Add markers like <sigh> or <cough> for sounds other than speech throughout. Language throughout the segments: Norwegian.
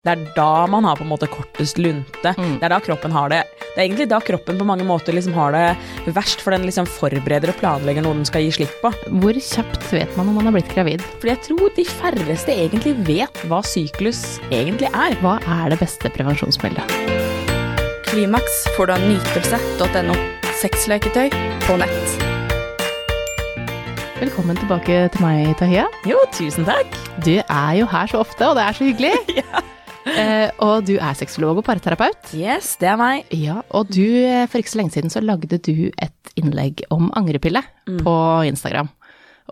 Det er da man har på en måte kortest lunte. Mm. Det er da kroppen har det Det er egentlig da kroppen på mange måter liksom har det verst, for den liksom forbereder og planlegger noe den skal gi slipp på. Hvor kjapt vet man om man har blitt gravid? Fordi jeg tror de færreste egentlig vet hva syklus egentlig er. Hva er det beste prevensjonsmiddelet? Klimaks får du av nytelse.no. Sexleketøy på nett. Velkommen tilbake til meg, Tahiya. Jo, tusen takk. Du er jo her så ofte, og det er så hyggelig. <laughs> eh, og du er sexolog og parterapeut. Yes, det er meg. Ja, og du, eh, for ikke så lenge siden så lagde du et innlegg om angrepille på Instagram.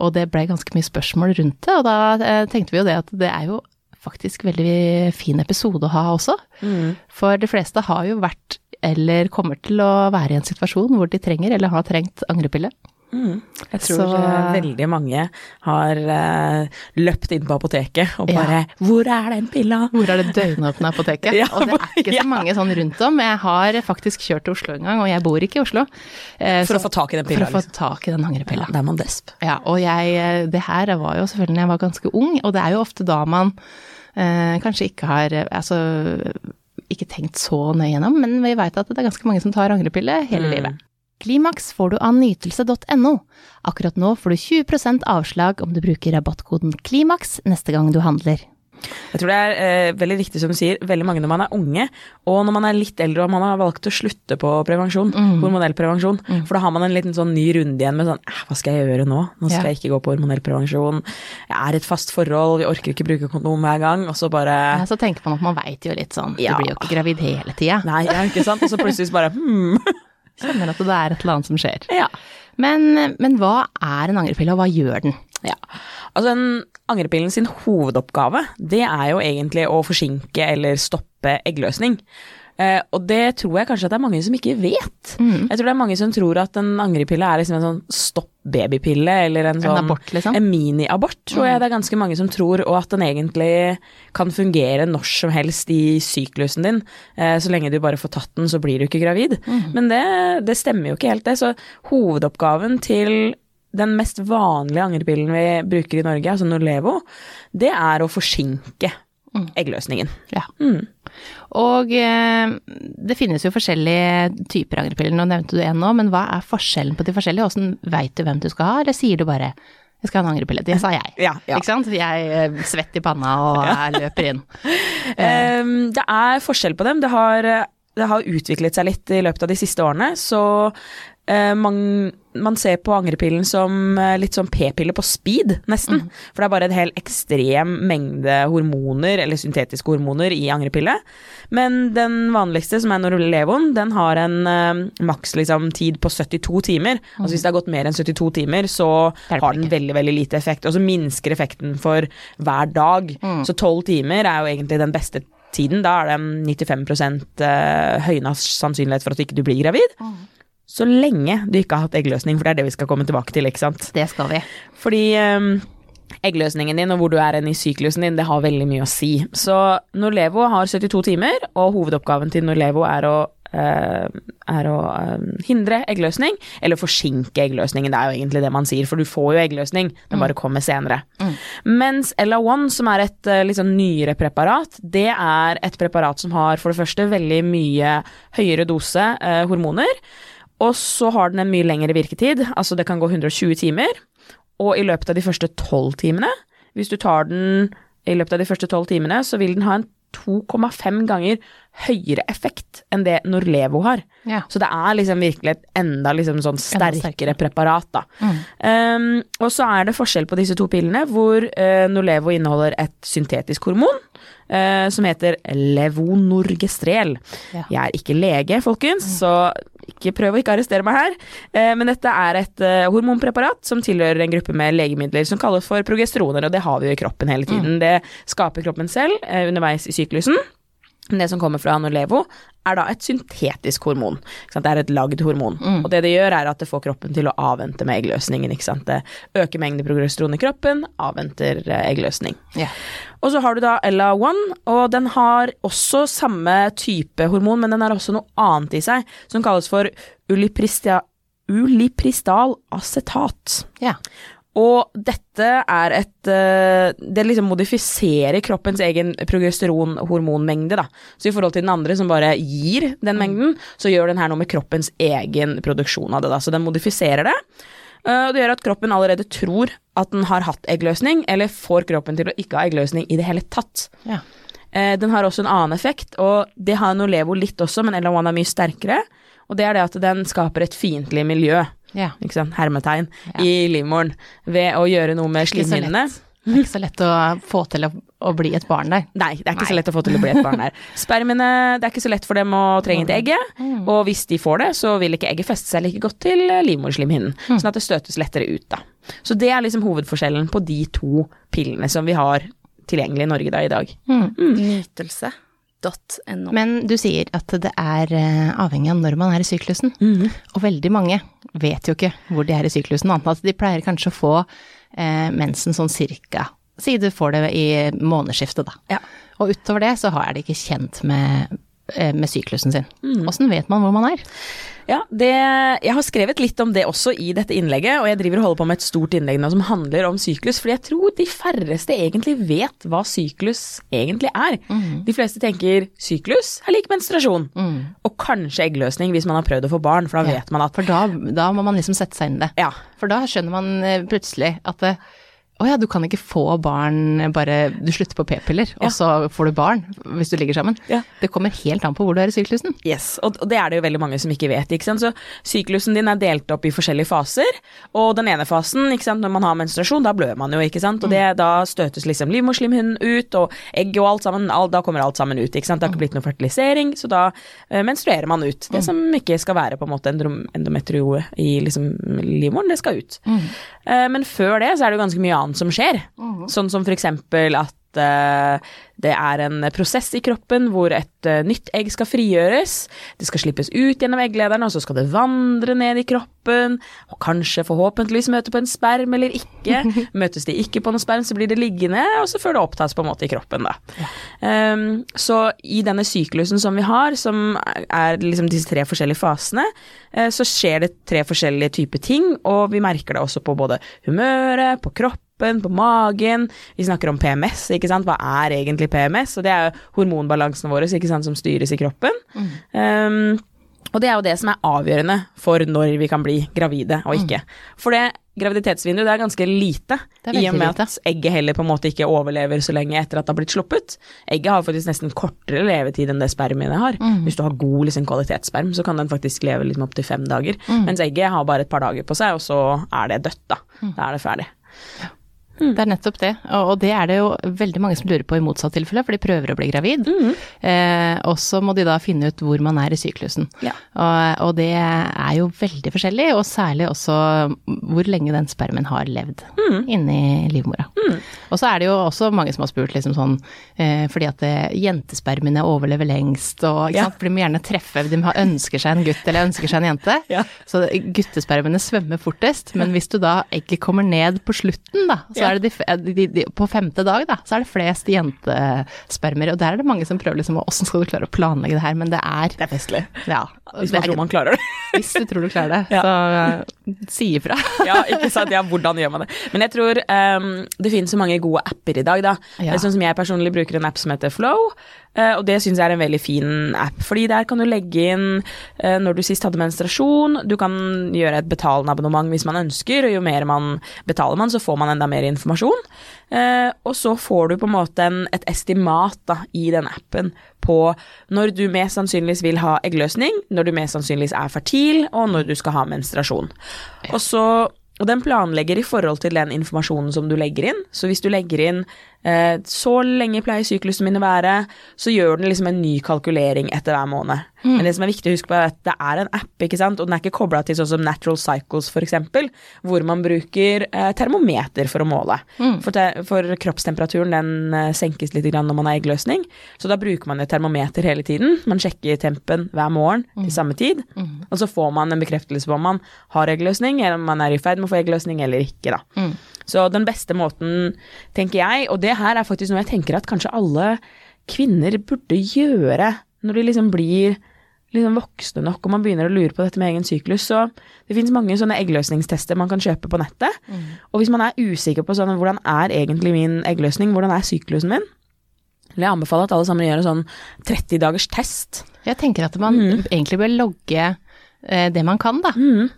Og det ble ganske mye spørsmål rundt det, og da eh, tenkte vi jo det at det er jo faktisk veldig fin episode å ha også. For de fleste har jo vært, eller kommer til å være i en situasjon hvor de trenger, eller har trengt angrepille. Jeg tror Så- veldig mange har uh, løpt inn på apoteket og Ja. bare 'Hvor er den pilla?' Hvor er det døgnåpne apoteket? <laughs> Ja, og det er ikke ja. så mange sånn rundt om. Jeg har faktisk kjørt til Oslo en gang, og jeg bor ikke i Oslo. Eh, For å få tak i den pilla. For å få liksom. tak i den angrepilla. Ja, er man desp. Ja, og jeg, eh, det her var jo selvfølgelig da jeg var ganske ung, og det er jo ofte da man eh, kanskje ikke har eh, altså, ikke tenkt så nøye gjennom, men vi veit at det er ganske mange som tar angrepille hele livet. Klimaks får du av nytelse.no. Akkurat nå får du 20% avslag om du bruker rabattkoden KLIMAKS neste gang du handler. Jeg tror det er eh, veldig riktig som du sier, veldig mange når man er unge, og når man er litt eldre og man har valgt å slutte på prevensjon, hormonell prevensjon, for da har man en liten sånn ny runde igjen med sånn "Eh, hva skal jeg gjøre nå? Nå skal Ja. jeg ikke gå på hormonell prevensjon, jeg er i et fast forhold, vi orker ikke bruke kondom hver gang, og så bare Ja, så tenker man at man veit jo litt sånn, Ja. du blir jo ikke gravid hele tida. Nei, ja, ikke sant? Og så plutselig bare hmm. Kjenner at det er et eller annet som skjer. Ja. Men, men hva er en angrepille, og hva gjør den? Ja. Altså en angrepillen sin hovedoppgave, det er jo egentlig å forsinke eller stoppe eggløsning. Eh, og det tror jeg kanskje at det er mange som ikke vet. Jeg tror det er mange som tror at en angrepille er liksom en sånn stopp babypille, eller en sånn abort, liksom? En miniabort, tror jeg det er ganske mange som tror, og at den egentlig kan fungere når som helst i syklusen din. Eh, så lenge du bare får tatt den, så blir du ikke gravid. Men det, det stemmer jo ikke helt, det. Så hovedoppgaven til den mest vanlige angrepillen vi bruker i Norge, altså Norlevo, det er å forsinke eggløsningen. Ja. Mm. Og eh, det finnes jo forskjellige typer angrepiller, nå nevnte du en nå, men hva er forskjellen på de forskjellige? Åssen veit du hvem du skal ha, eller sier du bare 'jeg skal ha en angrepille'? Det sa jeg. Ja, ja. Ikke sant? Jeg eh, svett i panna og jeg løper inn. um, <laughs> det er forskjell på dem. Det har, det har utviklet seg litt i løpet av de siste årene, så eh, man, man ser på angrepillen som eh, litt sånn p-pille på speed, nesten. For det er bare en hel ekstrem mengde hormoner, eller syntetiske hormoner, i angrepille. Men den vanligste, som er Norlevoen, den har en uh, maks liksom, tid på 72 timer. Altså hvis det har gått mer enn 72 timer, så har den veldig, veldig lite effekt. Og så minsker effekten for hver dag. Så tolv timer er jo egentlig den beste tiden. Da er det 95 eh, høyna sannsynlighet for at du ikke blir gravid. Så lenge du ikke har hatt eggløsning, for det er det vi skal komme tilbake til, ikke sant. Det skal vi. Fordi um, eggløsningen din og hvor du er i syklusen din, det har veldig mye å si. Så Norlevo har 72 timer, og hovedoppgaven til Norlevo er å uh, er å uh, hindre eggløsning, eller forsinke eggløsningen. Det er jo egentlig det man sier, for du får jo eggløsning, den bare kommer senere. Mens LA1, som er et uh, litt sånn nyere preparat, det er et preparat som har for det første veldig mye høyere dose hormoner, og så har den en mye lengre virketid, altså det kan gå 120 timer, og i løpet av de første 12 timene, hvis du tar den i løpet av de første 12 timene, så vil den ha en 2,5 ganger høyere effekt enn det Norlevo har. Ja. Så det er liksom virkelig et enda liksom sånn Enda sterkere sterkere. preparat, da. Um, og så er det forskjell på disse to pillene, hvor uh, Norlevo inneholder et syntetisk hormon. Eh, som heter levonorgestrel. Ja. Jeg er ikke lege, folkens, så ikke prøv å ikke arrestere meg her. Eh, men dette er et eh, hormonpreparat som tilhører en gruppe med legemidler som kalles for progesteroner, og det har vi jo i kroppen hele tiden. Det skaper kroppen selv eh, underveis i syklusen. Det som kommer fra Norlevo, er da et syntetisk hormon. Det er et lagd hormon. Og det det gjør, er at det får kroppen til å avvente med eggløsningen. Det øker mengden progesteron i kroppen, avventer eh, eggløsning. Yeah. Og så har du da LA1, og den har også samme type hormon, men den har også noe annet i seg, som kalles for ulipristia, ulipristal acetat. ja. Og dette er et eh, Det liksom modifiserer kroppens egen progesteronhormonmengde, da. Så i forhold til den andre som bare gir den mengden, så gjør den her noe med kroppens egen produksjon av det, da. Så den modifiserer det. Eh, Og det gjør at kroppen allerede tror at den har hatt eggløsning, eller får kroppen til å ikke ha eggløsning i det hele tatt. Ja. Eh, Den har også en annen effekt, og det har Nolevo litt også, men Ella1 er mye sterkere. Og det er det at den skaper et fiendtlig miljø, ja. ikke sant, hermetegn, Ja. i livmoren ved å gjøre noe med slimhinnene. Det er ikke så lett å få til å, å bli et barn der. Nei, det er ikke Nei. så lett å få til å bli et barn der. <laughs> Spermiene, det er ikke så lett for dem å trenge til egget, Mm. og hvis de får det, så vil ikke egget feste seg like godt til eh, livmorslimhinnen, Mm. sånn at det støtes lettere ut, da. Så det er liksom hovedforskjellen på de to pillene som vi har tilgjengelig i Norge da i dag. Nytelse.no. Men du sier at det er eh, avhengig av når man er i syklusen. Og veldig mange vet jo ikke hvor de er i syklusen, annet enn at de pleier kanskje å få eh, mensen sånn cirka. Si du får det i månedsskiftet, da. Ja. Og utover det så er de ikke kjent med, eh, med syklusen sin. Åssen vet man hvor man er? Ja, det, jeg har skrevet litt om det også i dette innlegget, og jeg driver og holder på med et stort innlegg nå som handler om syklus, fordi jeg tror de færreste egentlig vet hva syklus egentlig er. De fleste tenker syklus er lik menstruasjon, og kanskje eggløsning hvis man har prøvd å få barn, for da Ja. vet man at For da, da må man liksom sette seg inn i det. Ja. For da skjønner man eh, plutselig at det, oh ja, du kan ikke få barn bare du slutter på p-piller, Ja. og så får du barn hvis du ligger sammen. Ja. Det kommer helt an på hvor du er i syklusen. Yes, og det er det jo veldig mange som ikke vet. ikke sant? Så Syklusen din er delt opp i forskjellige faser, og den ene fasen, ikke sant, når man har menstruasjon, da blør man jo, ikke sant, og det, da støtes liksom livmorslimhinnen ut, og egg og alt sammen, all, da kommer alt sammen ut, ikke sant. Det har ikke blitt noe fertilisering, så da eh, menstruerer man ut. Det som ikke skal være på en måte endrom- i liksom livmoren, det skal ut. Eh, men før det så er det jo ganske mye annet som skjer, sånn som eksempel at uh, det er en prosess i kroppen hvor et uh, nytt egg skal frigjøres. Det skal slippes ut gjennom egglederen, og så skal det vandre ned i kroppen. Og kanskje forhåpentligvis møte på en sperm eller ikke. <laughs> Møtes de ikke på noen sperm, så blir det liggende, og så før det opptas på en måte i kroppen, da. Ehm, så i denne syklusen som vi har, som er liksom disse tre forskjellige fasene, uh, så skjer det tre forskjellige typer ting, og vi merker det også på både humøret, på kroppen, på magen. Vi snakker om PMS, ikke sant. Hva er egentlig PMS? Og det er jo hormonbalansen vår ikke sant, som styres i kroppen. Ehm, og det er jo det som er avgjørende for når vi kan bli gravide og ikke. For det graviditetsvinduet det er ganske lite, er i og med at egget heller på en måte ikke overlever så lenge etter at det har blitt sluppet. Egget har faktisk nesten kortere levetid enn det spermiene har. Hvis du har god liksom, kvalitetssperm, så kan den faktisk leve liksom, opptil fem dager. Mens egget har bare et par dager på seg, og så er det dødt, da. Da er det ferdig. Det er nettopp det, og det er det jo veldig mange som lurer på i motsatt tilfelle, for de prøver å bli gravid. Eh, og så må de da finne ut hvor man er i syklusen. Ja. Og, og det er jo veldig forskjellig, og særlig også hvor lenge den spermen har levd inni livmora. Og så er det jo også mange som har spurt liksom sånn, eh, fordi at eh, jentespermene overlever lengst, og ikke Ja. sant, for de må gjerne treffe, de ønsker seg en gutt eller ønsker seg en jente. <laughs> Ja. Så guttespermene svømmer fortest, men hvis du da egget kommer ned på slutten, da, så Er det de, de, de, de, på femte dag, da, så er det flest jentespermer. Og der er det mange som prøver liksom åssen skal du klare å planlegge det her, men det er Det er festlig. Ja. Hvis man tror man klarer det. hvis du tror du klarer det, <laughs> Ja. så uh, si ifra. <laughs> ja, ikke sant. Ja, hvordan gjør man det? Men jeg tror um, det finnes så mange gode apper i dag, da. Ja. Sånn som jeg personlig bruker en app som heter Flow, Uh, og det syns jeg er en veldig fin app. Fordi der kan du legge inn uh, når du sist hadde menstruasjon, du kan gjøre et betalende abonnement hvis man ønsker, og jo mer man betaler man, så får man enda mer informasjon. Eh, og så får du på en måte en, et estimat da, i den appen på når du mest sannsynligvis vil ha eggløsning, når du mest sannsynligvis er fertil, og når du skal ha menstruasjon. Og så og den planlegger i forhold til den informasjonen som du legger inn. Så hvis du legger inn eh, så lenge pleier syklusen min å være, så gjør den liksom en ny kalkulering etter hver måned. Men det som er viktig å huske på, er at det er en app, ikke sant, og den er ikke kobla til sånn som Natural Cycles f.eks., hvor man bruker eh, termometer for å måle. For, te for kroppstemperaturen den eh, senkes litt når man har eggløsning, så da bruker man et termometer hele tiden. Man sjekker tempen hver morgen til samme tid, og så får man en bekreftelse på om man har eggløsning, eller om man er i ferd med få eggløsning eller ikke, da. Så den beste måten, tenker jeg, og det her er faktisk noe jeg tenker at kanskje alle kvinner burde gjøre når de liksom blir liksom voksne nok, og man begynner å lure på dette med egen syklus. Så det finnes mange sånne eggløsningstester man kan kjøpe på nettet. Og hvis man er usikker på sånn, hvordan er egentlig min eggløsning, hvordan er syklusen min, vil jeg anbefale at alle sammen gjør en sånn 30 dagers test. Jeg tenker at man Mm. egentlig bør logge det man kan, da.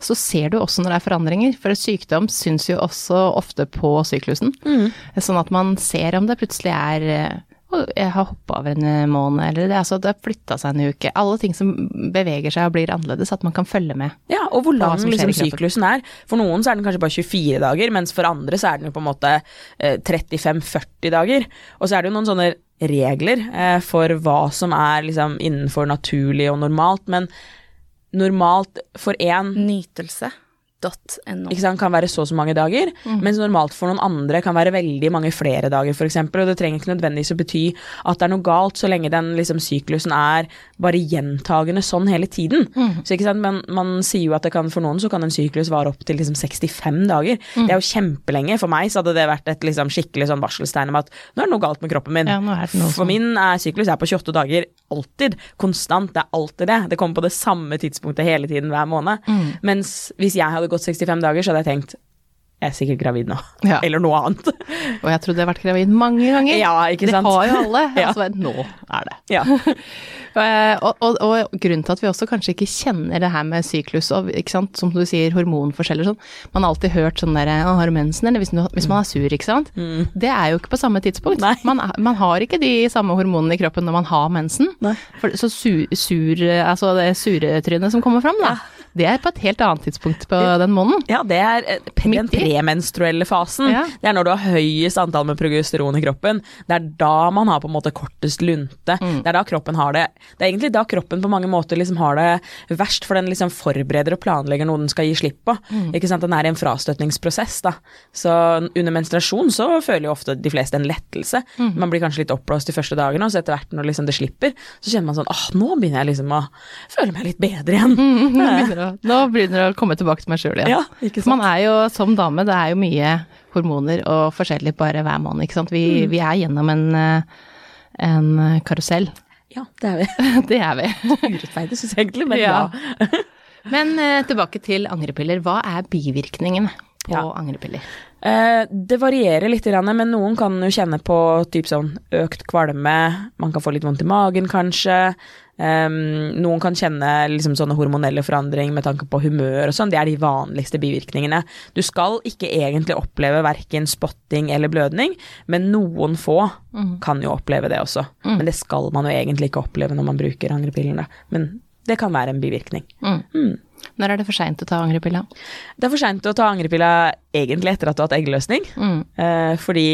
Så ser du også når det er forandringer, for sykdom syns jo også ofte på syklusen. Mm. Sånn at man ser om det plutselig er eh, «Å, jeg har hoppa over en eh, måned, eller det, altså, det har flytta seg en uke. Alle ting som beveger seg og blir annerledes, at man kan følge med. Ja, og hvor lang liksom, syklusen er. For noen så er den kanskje bare 24 dager, mens for andre så er den jo på en måte eh, 35-40 dager. Og så er det jo noen sånne regler eh, for hva som er liksom innenfor naturlig og normalt, men normalt for én Nytelse.no. ikke sant, kan være så og så mange dager, mens normalt for noen andre kan være veldig mange flere dager, f.eks. Og det trenger ikke nødvendigvis å bety at det er noe galt, så lenge den liksom, syklusen er bare gjentagende sånn hele tiden. Så ikke sant, Men man sier jo at det kan, for noen så kan en syklus vare opp til liksom, 65 dager. Det er jo kjempelenge. For meg så hadde det vært et liksom, skikkelig sånn varselstegn om at nå er det noe galt med kroppen min. Ja, For min er, syklus er på 28 dager alltid. Konstant. Det er alltid det. Det kommer på det samme tidspunktet hele tiden hver måned. Mm. Mens hvis jeg hadde gått 65 dager, så hadde jeg tenkt jeg er sikkert gravid nå. Ja. <laughs> Eller noe annet. Og jeg trodde jeg har vært gravid mange ganger. Ja, ikke sant? Det har jo alle. <laughs> Ja. Altså, nå er det. Ja. <laughs> Og, og, og grunnen til at vi også kanskje ikke kjenner det her med syklus og ikke sant, som du sier, hormonforskjeller sånn. Man har alltid hørt sånn derre Å, har du mensen, eller hvis, hvis man er sur, ikke sant. Det er jo ikke på samme tidspunkt. Mm. Man, man har ikke de samme hormonene i kroppen når man har mensen. For, så sur, sur, altså det suretrynet som kommer fram, da. Det er på et helt annet tidspunkt på den måneden. Ja, det er eh, den premenstruelle fasen. Ja. Det er når du har høyest antall med progesteron i kroppen. Det er da man har på en måte kortest lunte. Mm. Det er da kroppen har det Det er egentlig da kroppen på mange måter liksom har det verst, for den liksom forbereder og planlegger noe den skal gi slipp på. Mm. Ikke sant? Den er i en frastøtningsprosess, da. Så under menstruasjon så føler jo ofte de fleste en lettelse. Mm. Man blir kanskje litt oppblåst de første dagene, og så etter hvert når liksom det slipper, så kjenner man sånn åh, nå begynner jeg liksom å føle meg litt bedre igjen. Nå begynner, å, nå begynner det å komme tilbake til meg sjøl igjen. Ja, ikke sant? Man er jo som dame, det er jo mye hormoner og forskjellig bare hver måned, ikke sant. Vi, Mm. vi er gjennom en, eh, en karusell. Ja, det er vi. <laughs> Det er vi. Urettferdig, syns jeg egentlig, men Ja. ja. <laughs> Men eh, tilbake til angrepiller. Hva er bivirkningene på Ja. angrepiller? Eh, det varierer litt, men noen kan jo kjenne på typ sånn økt kvalme, man kan få litt vondt i magen kanskje. Em, noen kan kjenne liksom sånne hormonelle forandring med tanke på humør og sånn. Det er de vanligste bivirkningene. Du skal ikke egentlig oppleve verken spotting eller blødning, men noen få kan jo oppleve det også. Men det skal man jo egentlig ikke oppleve når man bruker angrepillene. Men det kan være en bivirkning. Når er det for seint å ta angrepilla? Det er for seint å ta angrepilla egentlig etter at du har hatt eggløsning. Mm. Eh, fordi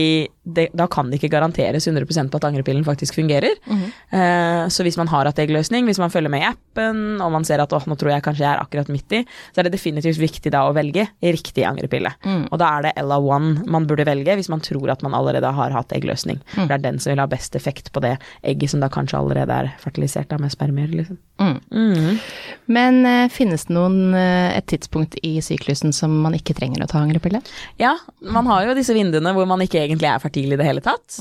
det, da kan det ikke garanteres 100 på at angrepillen faktisk fungerer. Mm. Eh, så hvis man har hatt eggløsning, hvis man følger med i appen, og man ser at nå tror jeg kanskje jeg er akkurat midt i, så er det definitivt viktig da å velge riktig angrepille. Mm. Og da er det LA1 man burde velge hvis man tror at man allerede har hatt eggløsning. Mm. For det er den som vil ha best effekt på det egget som da kanskje allerede er fertilisert da med spermier. Liksom. Mm. Mhm. Men eh, finnes det noen, eh, et tidspunkt i syklusen som man ikke trenger å ta angrepille? Ja, man har jo disse vinduene hvor man ikke egentlig er fertil i det hele tatt.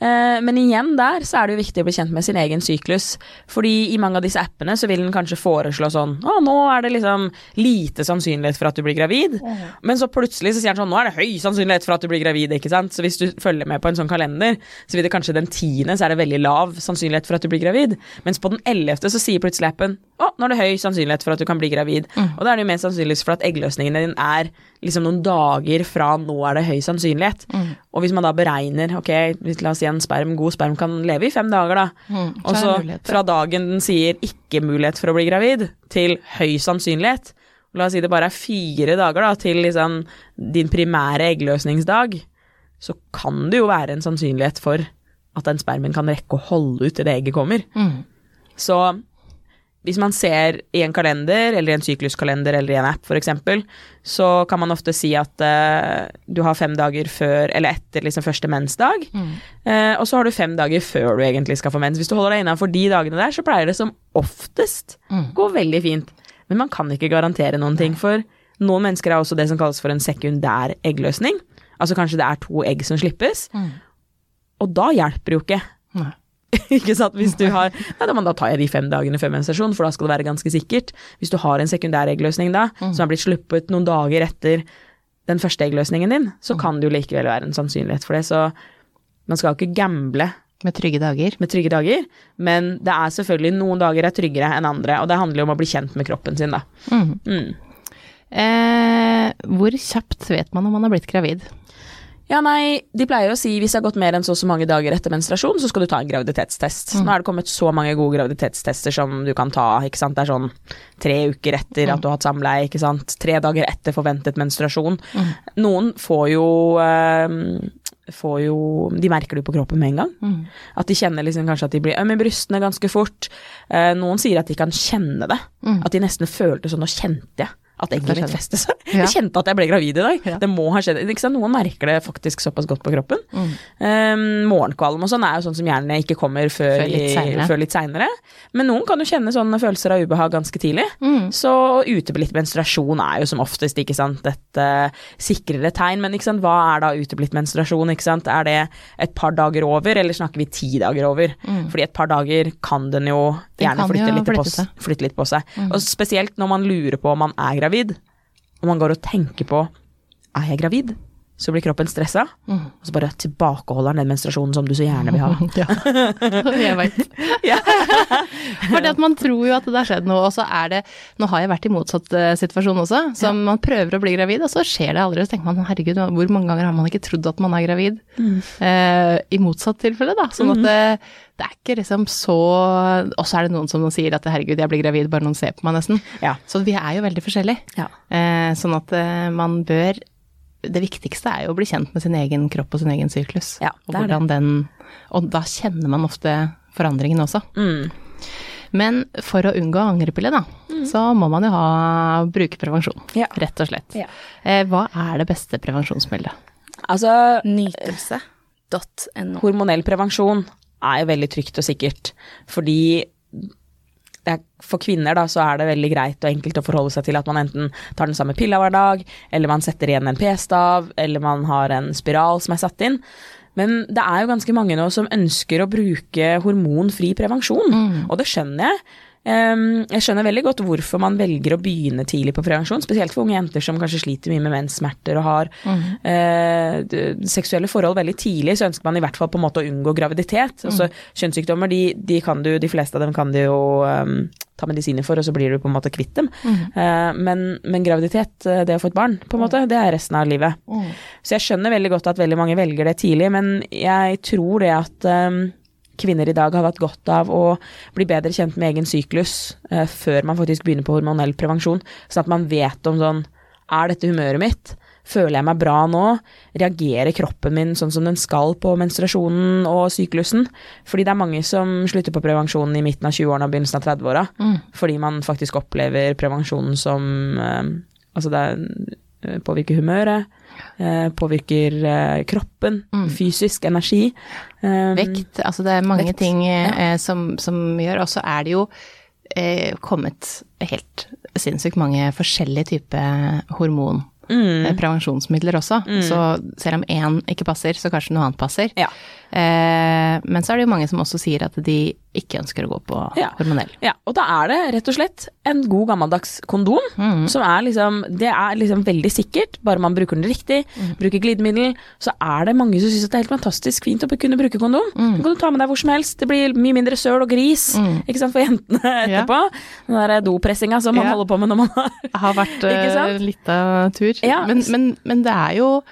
Eh, Men igjen der så er det jo viktig å bli kjent med sin egen syklus. Fordi i mange av disse appene så vil den kanskje foreslå sånn Å, nå er det liksom lite sannsynlighet for at du blir gravid. Men så plutselig så sier den sånn Nå er det høy sannsynlighet for at du blir gravid, ikke sant. Så hvis du følger med på en sånn kalender, så vil det kanskje den tiende så er det veldig lav sannsynlighet for at du blir gravid. Mens på den ellevte så sier plutselig appen Å, nå er det høy sannsynlighet for at du kan bli gravid. Og da er det jo mest sannsynligvis for at eggløsningen din er liksom noen dager fra nå er det høy sannsynlighet. Og hvis man da beregner ok, la oss si en sperm, god sperm kan leve i fem dager, da. Mm, Og så fra dagen den sier ikke mulighet for å bli gravid, til høy sannsynlighet. La oss si det bare er fire dager da, til liksom din primære eggløsningsdag. Så kan det jo være en sannsynlighet for at den spermen kan rekke å holde ut til det egget kommer. Mm. Så hvis man ser i en kalender, eller i en sykluskalender, eller i en app f.eks., så kan man ofte si at uh, du har fem dager før eller etter liksom første mensdag, eh, og så har du fem dager før du egentlig skal få mens. Hvis du holder deg innenfor de dagene der, så pleier det som oftest Mm. gå veldig fint. Men man kan ikke garantere noen ting, for noen mennesker har også det som kalles for en sekundær eggløsning. Altså kanskje det er to egg som slippes, Mm. og da hjelper det jo ikke Nei. <laughs> ikke sant, hvis du har ja, da, da tar jeg de fem dagene før menstruasjon, for da skal det være ganske sikkert. Hvis du har en sekundær eggløsning da, Mm. som har blitt sluppet noen dager etter den første eggløsningen din, Mm. så kan det jo likevel være en sannsynlighet for det. Så man skal ikke gamble Med trygge dager. med trygge dager, men det er selvfølgelig noen dager er tryggere enn andre, og det handler jo om å bli kjent med kroppen sin, da. Mm. Mm. Eh, hvor kjapt vet man om man har blitt gravid? Ja, nei, de pleier jo å si hvis det har gått mer enn så og så mange dager etter menstruasjon, så skal du ta en graviditetstest. Nå er det kommet så mange gode graviditetstester som du kan ta, ikke sant. Det er sånn tre uker etter at du har hatt samleie, ikke sant. Tre dager etter forventet menstruasjon. Noen får jo øh, Får jo De merker det jo på kroppen med en gang. At de kjenner liksom kanskje at de blir ømme i brystene ganske fort. Eh, noen sier at de kan kjenne det. At de nesten følte sånn Nå kjente jeg at egget mitt festet seg. Ja. Jeg kjente at jeg ble gravid i dag. Ja. Det må ha skjedd. Noen merker det faktisk såpass godt på kroppen. Um, morgenkvalm og sånn er jo sånn som gjerne ikke kommer før, Før litt seinere. Men noen kan jo kjenne sånne følelser av ubehag ganske tidlig. Så uteblitt menstruasjon er jo som oftest ikke sant, et uh, sikrere tegn. Men ikke sant, hva er da uteblitt menstruasjon? Er det et par dager over, eller snakker vi ti dager over? Fordi et par dager kan den jo Den gjerne kan flytte, jo litt flytte på, flytte litt på seg. Og spesielt når man lurer på om man er gravid, og man går og tenker på er jeg gravid? Så blir kroppen stressa, og så bare tilbakeholder den menstruasjonen som du så gjerne vil ha. <laughs> Ja, <laughs> jeg veit. <laughs> Ja. Fordi at man tror jo at det har skjedd noe, og så er det Nå har jeg vært i motsatt eh, situasjon også, så man prøver å bli gravid, og så skjer det aldri. Så tenker man herregud, hvor mange ganger har man ikke trodd at man er gravid? Eh, I motsatt tilfelle, da. Sånn at det, det er ikke liksom så Og så er det noen som sier at herregud, jeg blir gravid, bare noen ser på meg, nesten. Ja. Så vi er jo veldig forskjellige. Ja. Eh, sånn at eh, man bør Det viktigste er jo å bli kjent med sin egen kropp og sin egen syklus. Ja, og det er hvordan den Og da kjenner man ofte forandringen også. Mm. Men for å unngå angrepille, da, så må man jo ha bruke prevensjon. Ja. Rett og slett. Ja. Eh, hva er det beste prevensjonsmiddelet? Altså, Nytelse.no. hormonell prevensjon er jo veldig trygt og sikkert, fordi er, for kvinner da, så er det veldig greit og enkelt å forholde seg til at man enten tar den samme pilla hver dag, eller man setter igjen en p-stav, eller man har en spiral som er satt inn. Men det er jo ganske mange nå som ønsker å bruke hormonfri prevensjon, og det skjønner jeg. Jeg skjønner veldig godt hvorfor man velger å begynne tidlig på prevensjon, spesielt for unge jenter som kanskje sliter mye med menssmerter og har eh, d- seksuelle forhold veldig tidlig, så ønsker man i hvert fall på en måte å unngå graviditet. Altså, kjønnssykdommer, de, de, kan du, de fleste av dem kan du jo um, ta medisiner for, og så blir du på en måte kvitt dem. Eh, men, men graviditet, eh, det å få et barn, på en måte, det er resten av livet. Så jeg skjønner veldig godt at veldig mange velger det tidlig, men jeg tror det at ehm, kvinner i dag har hatt godt av å bli bedre kjent med egen syklus eh, før man faktisk begynner på hormonell prevensjon, sånn at man vet om sånn Er dette humøret mitt? Føler jeg meg bra nå? Reagerer kroppen min sånn som den skal på menstruasjonen og syklusen? Fordi det er mange som slutter på prevensjonen i midten av 20-årene og begynnelsen av 30-åra, fordi man faktisk opplever prevensjonen som eh, Altså det er, påvirker humøret, eh, påvirker eh, kroppen, fysisk energi. Eh, Vekt, altså det er mange Vekt, ting eh, som, som gjør, og så er det jo eh, kommet helt sinnssykt mange forskjellige typer hormon. Mm. eh, Prevensjonsmidler også. Så selv om én ikke passer, så kanskje noe annet passer. Ja. Eh, men så er det jo mange som også sier at de ikke ønsker å gå på Ja. hormonell. Ja, og da er det rett og slett en god gammeldags kondom, som er liksom Det er liksom veldig sikkert, bare man bruker den riktig, bruker glidemiddel, så er det mange som syns det er helt fantastisk fint å kunne bruke kondom. Kan du ta med deg hvor som helst, det blir mye mindre søl og gris, ikke sant, for jentene etterpå. Den der dopressinga som man Ja. holder på med når man har har vært <laughs> uh, litt av tur. Ja. Men, men, men det er jo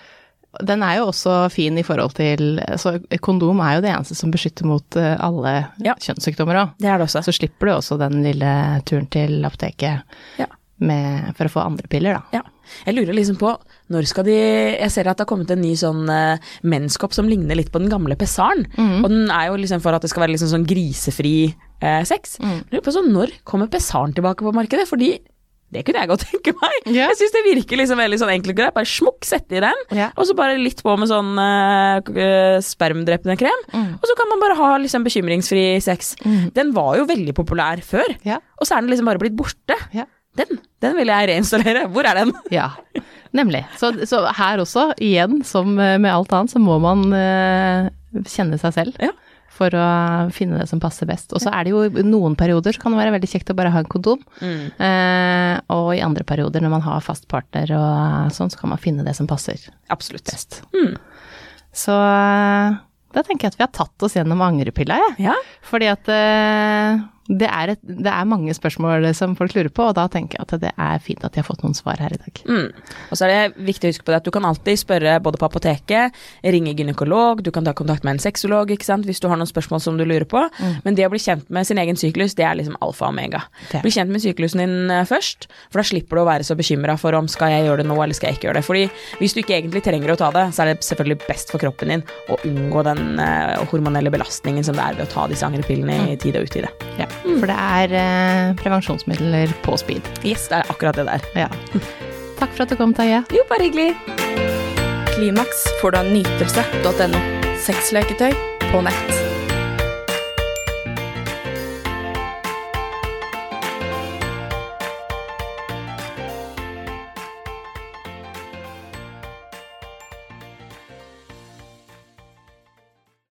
den er jo også fin i forhold til altså Kondom er jo det eneste som beskytter mot eh, alle Ja. kjønnssykdommer òg. Det er det også. Så slipper du også den lille turen til apoteket Ja. med, for å få andre piller, da. Ja. Jeg lurer liksom på når skal de Jeg ser at det har kommet en ny sånn uh, menskopp som ligner litt på den gamle Pessaren. Og den er jo liksom for at det skal være liksom sånn grisefri uh, sex. Jeg Lurer på sånn, Når kommer Pessaren tilbake på markedet? Fordi det kunne jeg godt <laughs> tenke meg. Yeah. Jeg syns det virker liksom veldig sånn enkelt og greit. Bare smukk, sette i den, yeah. og så bare litt på med sånn uh, spermdrepende krem. Og så kan man bare ha liksom bekymringsfri sex. Den var jo veldig populær før, yeah. og så er den liksom bare blitt borte. Den, den vil jeg reinstallere. Hvor er den? Ja, nemlig. Så, så her også, igjen, som eh, med alt annet, så må man uh, kjenne seg selv. Ja. For å finne det som passer best. Og så er det jo i noen perioder så kan det være veldig kjekt å bare ha en kondom. Mm. Eh, og i andre perioder når man har fast partner og sånn, så kan man finne det som passer Absolutt. best. Mm. Så eh, da tenker jeg at vi har tatt oss gjennom angrepilla, jeg. Ja. Fordi at eh, det, er et, det er mange spørsmål som folk lurer på, og da tenker jeg at det er fint at de har fått noen svar her i dag. Mm. Og så er det viktig å huske på det at du kan alltid spørre både på apoteket, ringe gynekolog, du kan ta kontakt med en sexolog hvis du har noen spørsmål som du lurer på. Men det å bli kjent med sin egen syklus, det er liksom alfa og omega. Det. Bli kjent med syklusen din eh, først, for da slipper du å være så bekymra for om skal jeg gjøre det nå eller skal jeg ikke gjøre det. Fordi hvis du ikke egentlig trenger å ta det, så er det selvfølgelig best for kroppen din å unngå den eh, hormonelle belastningen som det er ved å ta disse angrepillene i tide og utide. Ja, for det er eh, prevensjonsmidler på speed. Yes, det er akkurat det der. Ja. Takk for at du kom, Taje. Jo, bare hyggelig. Klimaks får du av nytelse.no. Sexleketøy på nett.